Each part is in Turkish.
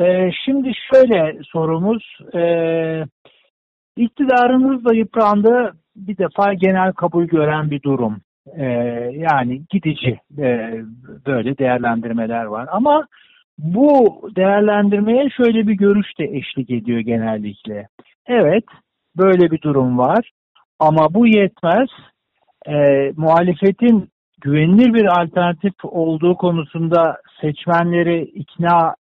Ee, şimdi şöyle sorumuz, e, iktidarımız da yıprandı, bir defa genel kabul gören bir durum. Ee, yani gidici e, böyle değerlendirmeler var. Ama bu değerlendirmeye şöyle bir görüş de eşlik ediyor genellikle. Evet, böyle bir durum var ama bu yetmez. E, muhalefetin güvenilir bir alternatif olduğu konusunda seçmenleri ikna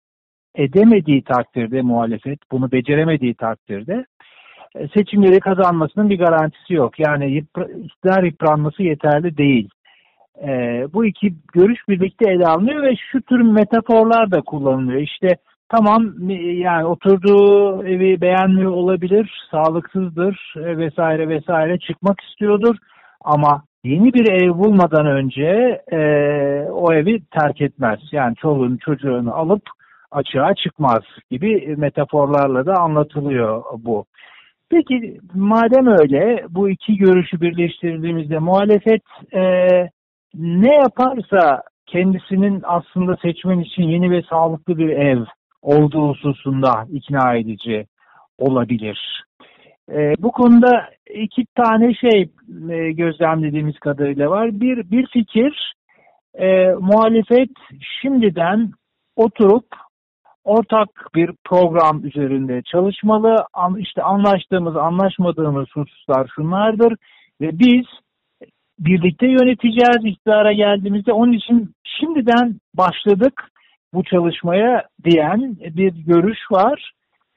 edemediği takdirde muhalefet, bunu beceremediği takdirde e, seçimleri kazanmasının bir garantisi yok. Yani iktidar yıpranması yeterli değil. E, bu iki görüş birlikte ele alınıyor ve şu tür metaforlar da kullanılıyor. İşte tamam yani oturduğu evi beğenmiyor olabilir, sağlıksızdır e, vesaire vesaire çıkmak istiyordur ama yeni bir ev bulmadan önce e, o evi terk etmez. Yani çoluğunu çocuğunu alıp açığa çıkmaz gibi metaforlarla da anlatılıyor bu. Peki madem öyle bu iki görüşü birleştirdiğimizde muhalefet e, ne yaparsa kendisinin aslında seçmen için yeni ve sağlıklı bir ev olduğu hususunda ikna edici olabilir. E, bu konuda iki tane şey e, gözlemlediğimiz kadarıyla var. Bir, bir fikir e, muhalefet şimdiden oturup ortak bir program üzerinde çalışmalı. İşte anlaştığımız, anlaşmadığımız hususlar şunlardır ve biz birlikte yöneteceğiz iktidara geldiğimizde. Onun için şimdiden başladık bu çalışmaya diyen bir görüş var.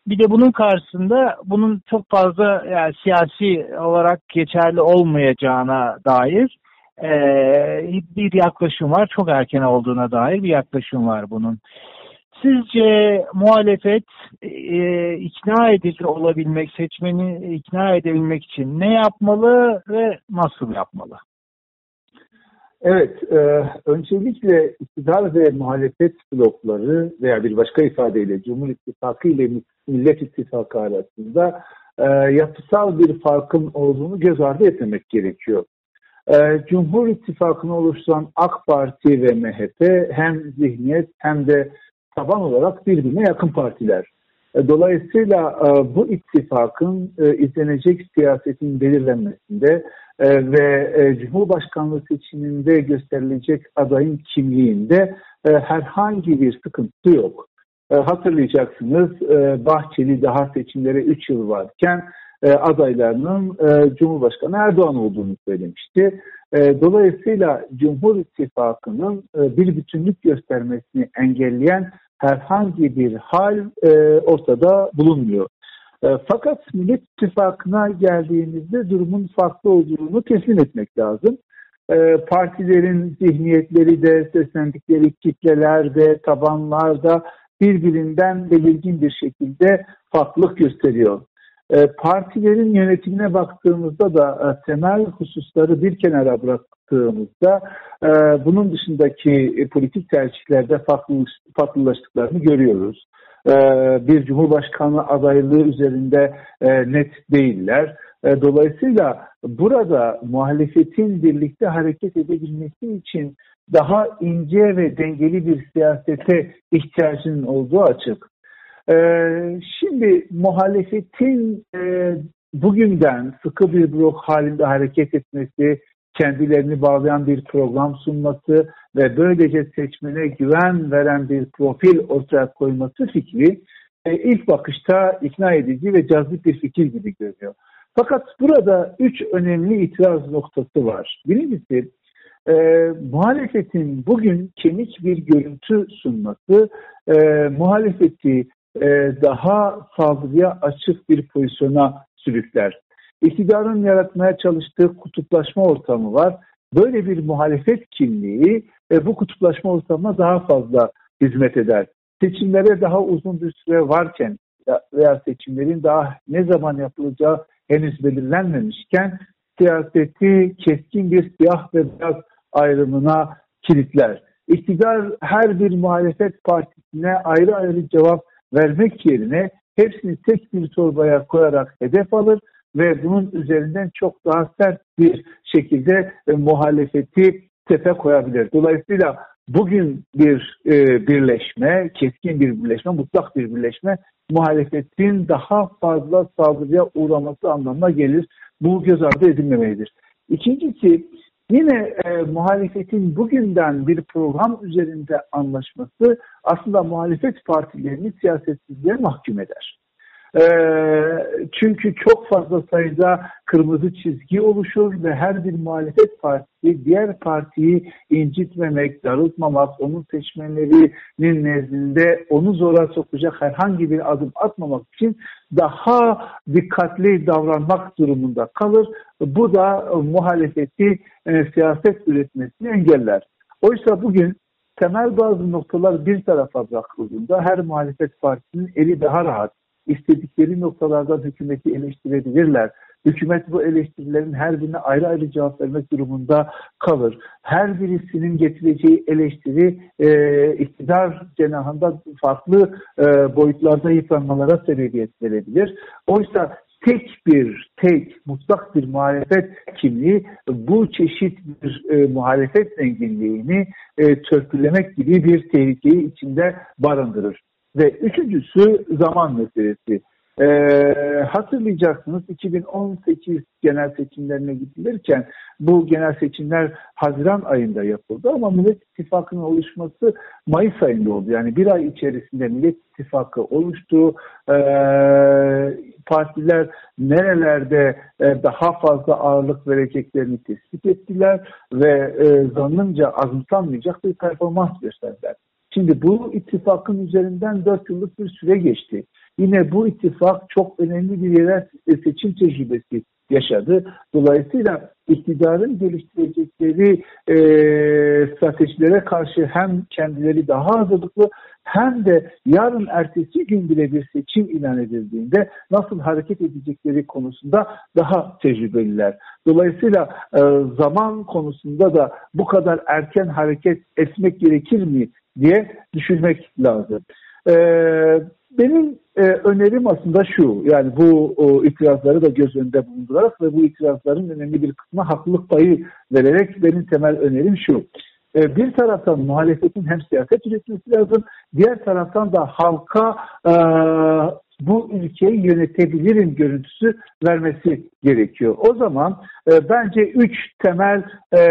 Bir de bunun karşısında bunun çok fazla yani siyasi olarak geçerli olmayacağına dair e, bir yaklaşım var. Çok erken olduğuna dair bir yaklaşım var bunun. Sizce muhalefet e, ikna edici olabilmek, seçmeni ikna edebilmek için ne yapmalı ve nasıl yapmalı? Evet, e, öncelikle iktidar ve muhalefet blokları veya bir başka ifadeyle Cumhur İttifakı ile Millet İttifakı arasında e, yapısal bir farkın olduğunu göz ardı etmemek gerekiyor. E, Cumhur İttifakı'nı oluşturan AK Parti ve MHP hem zihniyet hem de taban olarak birbirine yakın partiler. E, dolayısıyla e, bu ittifakın e, izlenecek siyasetin belirlenmesinde ve Cumhurbaşkanlığı seçiminde gösterilecek adayın kimliğinde herhangi bir sıkıntı yok. Hatırlayacaksınız Bahçeli daha seçimlere 3 yıl varken adaylarının Cumhurbaşkanı Erdoğan olduğunu söylemişti. Dolayısıyla Cumhur İttifakı'nın bir bütünlük göstermesini engelleyen herhangi bir hal e, ortada bulunmuyor. E, fakat Millet İttifakı'na geldiğimizde durumun farklı olduğunu teslim etmek lazım. E, partilerin zihniyetleri de, seslendikleri kitleler de, tabanlar da birbirinden belirgin bir şekilde farklılık gösteriyor. E, partilerin yönetimine baktığımızda da e, temel hususları bir kenara bıraktığımızda e, bunun dışındaki politik tercihlerde farklı, farklılaştıklarını görüyoruz. Bir Cumhurbaşkanlığı adaylığı üzerinde net değiller. Dolayısıyla burada muhalefetin birlikte hareket edebilmesi için daha ince ve dengeli bir siyasete ihtiyacının olduğu açık. Ee, şimdi muhalefetin e, bugünden sıkı bir blok halinde hareket etmesi, kendilerini bağlayan bir program sunması ve böylece seçmene güven veren bir profil ortaya koyması fikri e, ilk bakışta ikna edici ve cazip bir fikir gibi görünüyor. Fakat burada üç önemli itiraz noktası var. Birincisi e, muhalefetin bugün kemik bir görüntü sunması e, muhalefeti e, daha saldırıya açık bir pozisyona sürükler. İktidarın yaratmaya çalıştığı kutuplaşma ortamı var. Böyle bir muhalefet kimliği e, bu kutuplaşma ortamına daha fazla hizmet eder. Seçimlere daha uzun bir süre varken veya seçimlerin daha ne zaman yapılacağı henüz belirlenmemişken siyaseti keskin bir siyah ve beyaz ayrımına kilitler. İktidar her bir muhalefet partisine ayrı ayrı cevap vermek yerine hepsini tek bir torbaya koyarak hedef alır ve bunun üzerinden çok daha sert bir şekilde e, muhalefeti tepe koyabilir. Dolayısıyla bugün bir e, birleşme, keskin bir birleşme, mutlak bir birleşme muhalefetin daha fazla saldırıya uğraması anlamına gelir. Bu göz ardı edilmemelidir. İkincisi yine e, muhalefetin bugünden bir program üzerinde anlaşması aslında muhalefet partilerini siyasetsizliğe mahkum eder. Ee, çünkü çok fazla sayıda kırmızı çizgi oluşur ve her bir muhalefet partisi diğer partiyi incitmemek, darıltmamak, onun seçmenlerinin nezdinde onu zora sokacak herhangi bir adım atmamak için daha dikkatli davranmak durumunda kalır. Bu da muhalefeti e, siyaset üretmesini engeller. Oysa bugün temel bazı noktalar bir tarafa bırakıldığında her muhalefet partisinin eli daha rahat, istedikleri noktalardan hükümeti eleştirebilirler. Hükümet bu eleştirilerin her birine ayrı ayrı cevap vermek durumunda kalır. Her birisinin getireceği eleştiri e, iktidar cenahında farklı e, boyutlarda yıpranmalara sebebiyet verebilir. Oysa tek bir, tek mutlak bir muhalefet kimliği bu çeşit bir e, muhalefet zenginliğini e, törpülemek gibi bir tehlikeyi içinde barındırır. Ve üçüncüsü zaman meselesi. Ee, hatırlayacaksınız 2018 genel seçimlerine gidilirken bu genel seçimler Haziran ayında yapıldı ama Millet İttifakı'nın oluşması Mayıs ayında oldu. Yani bir ay içerisinde Millet İttifakı oluştu. Ee, partiler nerelerde e, daha fazla ağırlık vereceklerini tespit ettiler ve e, zannımca azımsanmayacak bir performans gösterdiler. Şimdi bu ittifakın üzerinden dört yıllık bir süre geçti. Yine bu ittifak çok önemli bir yerel seçim tecrübesi yaşadı. Dolayısıyla iktidarın geliştirecekleri e, stratejilere karşı hem kendileri daha hazırlıklı hem de yarın ertesi gün bile bir seçim ilan edildiğinde nasıl hareket edecekleri konusunda daha tecrübeliler. Dolayısıyla e, zaman konusunda da bu kadar erken hareket etmek gerekir mi diye düşünmek lazım. Ee, benim e, önerim aslında şu, yani bu o, itirazları da göz önünde bulundurarak ve bu itirazların önemli bir kısmına haklılık payı vererek benim temel önerim şu. E, bir taraftan muhalefetin hem siyaset üretmesi lazım, diğer taraftan da halka e, bu ülkeyi yönetebilirim görüntüsü vermesi gerekiyor. O zaman e, bence üç temel e,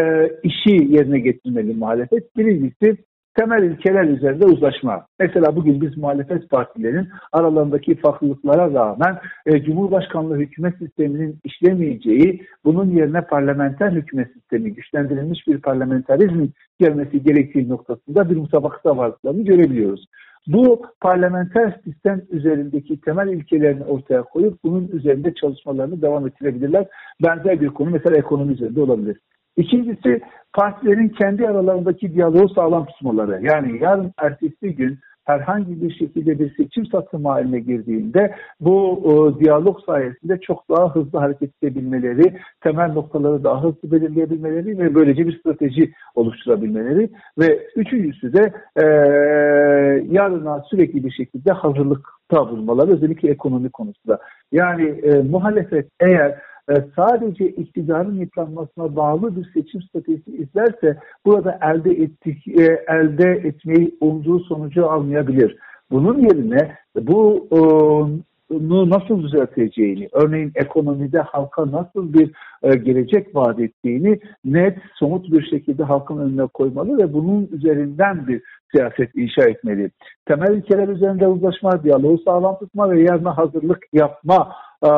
işi yerine getirmeli muhalefet. Birincisi temel ilkeler üzerinde uzlaşma. Mesela bugün biz muhalefet partilerin aralarındaki farklılıklara rağmen e, Cumhurbaşkanlığı hükümet sisteminin işlemeyeceği, bunun yerine parlamenter hükümet sistemi, güçlendirilmiş bir parlamenterizmin gelmesi gerektiği noktasında bir mutabakata varlıklarını görebiliyoruz. Bu parlamenter sistem üzerindeki temel ilkelerini ortaya koyup bunun üzerinde çalışmalarını devam ettirebilirler. Benzer bir konu mesela ekonomi üzerinde olabilir. İkincisi partilerin kendi aralarındaki diyaloğu sağlam tutmaları. Yani yarın ertesi gün herhangi bir şekilde bir seçim satımı haline girdiğinde bu e, diyalog sayesinde çok daha hızlı hareket edebilmeleri, temel noktaları daha hızlı belirleyebilmeleri ve böylece bir strateji oluşturabilmeleri ve üçüncüsü de e, yarına sürekli bir şekilde hazırlıkta bulunmaları özellikle ekonomi konusunda. Yani e, muhalefet eğer sadece iktidarın yıpranmasına bağlı bir seçim stratejisi izlerse burada elde ettik, e, elde etmeyi umduğu sonucu almayabilir. Bunun yerine bu bunu nasıl düzelteceğini, örneğin ekonomide halka nasıl bir e, gelecek vaat ettiğini net, somut bir şekilde halkın önüne koymalı ve bunun üzerinden bir siyaset inşa etmeli. Temel ilkeler üzerinde uzlaşma, diyaloğu sağlam tutma ve yarına hazırlık yapma e,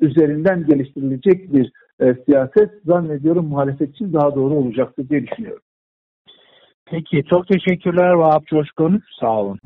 üzerinden geliştirilecek bir e, siyaset zannediyorum muhalefet için daha doğru olacaktır diye düşünüyorum. Peki çok teşekkürler Vahap Coşkun. Sağ olun.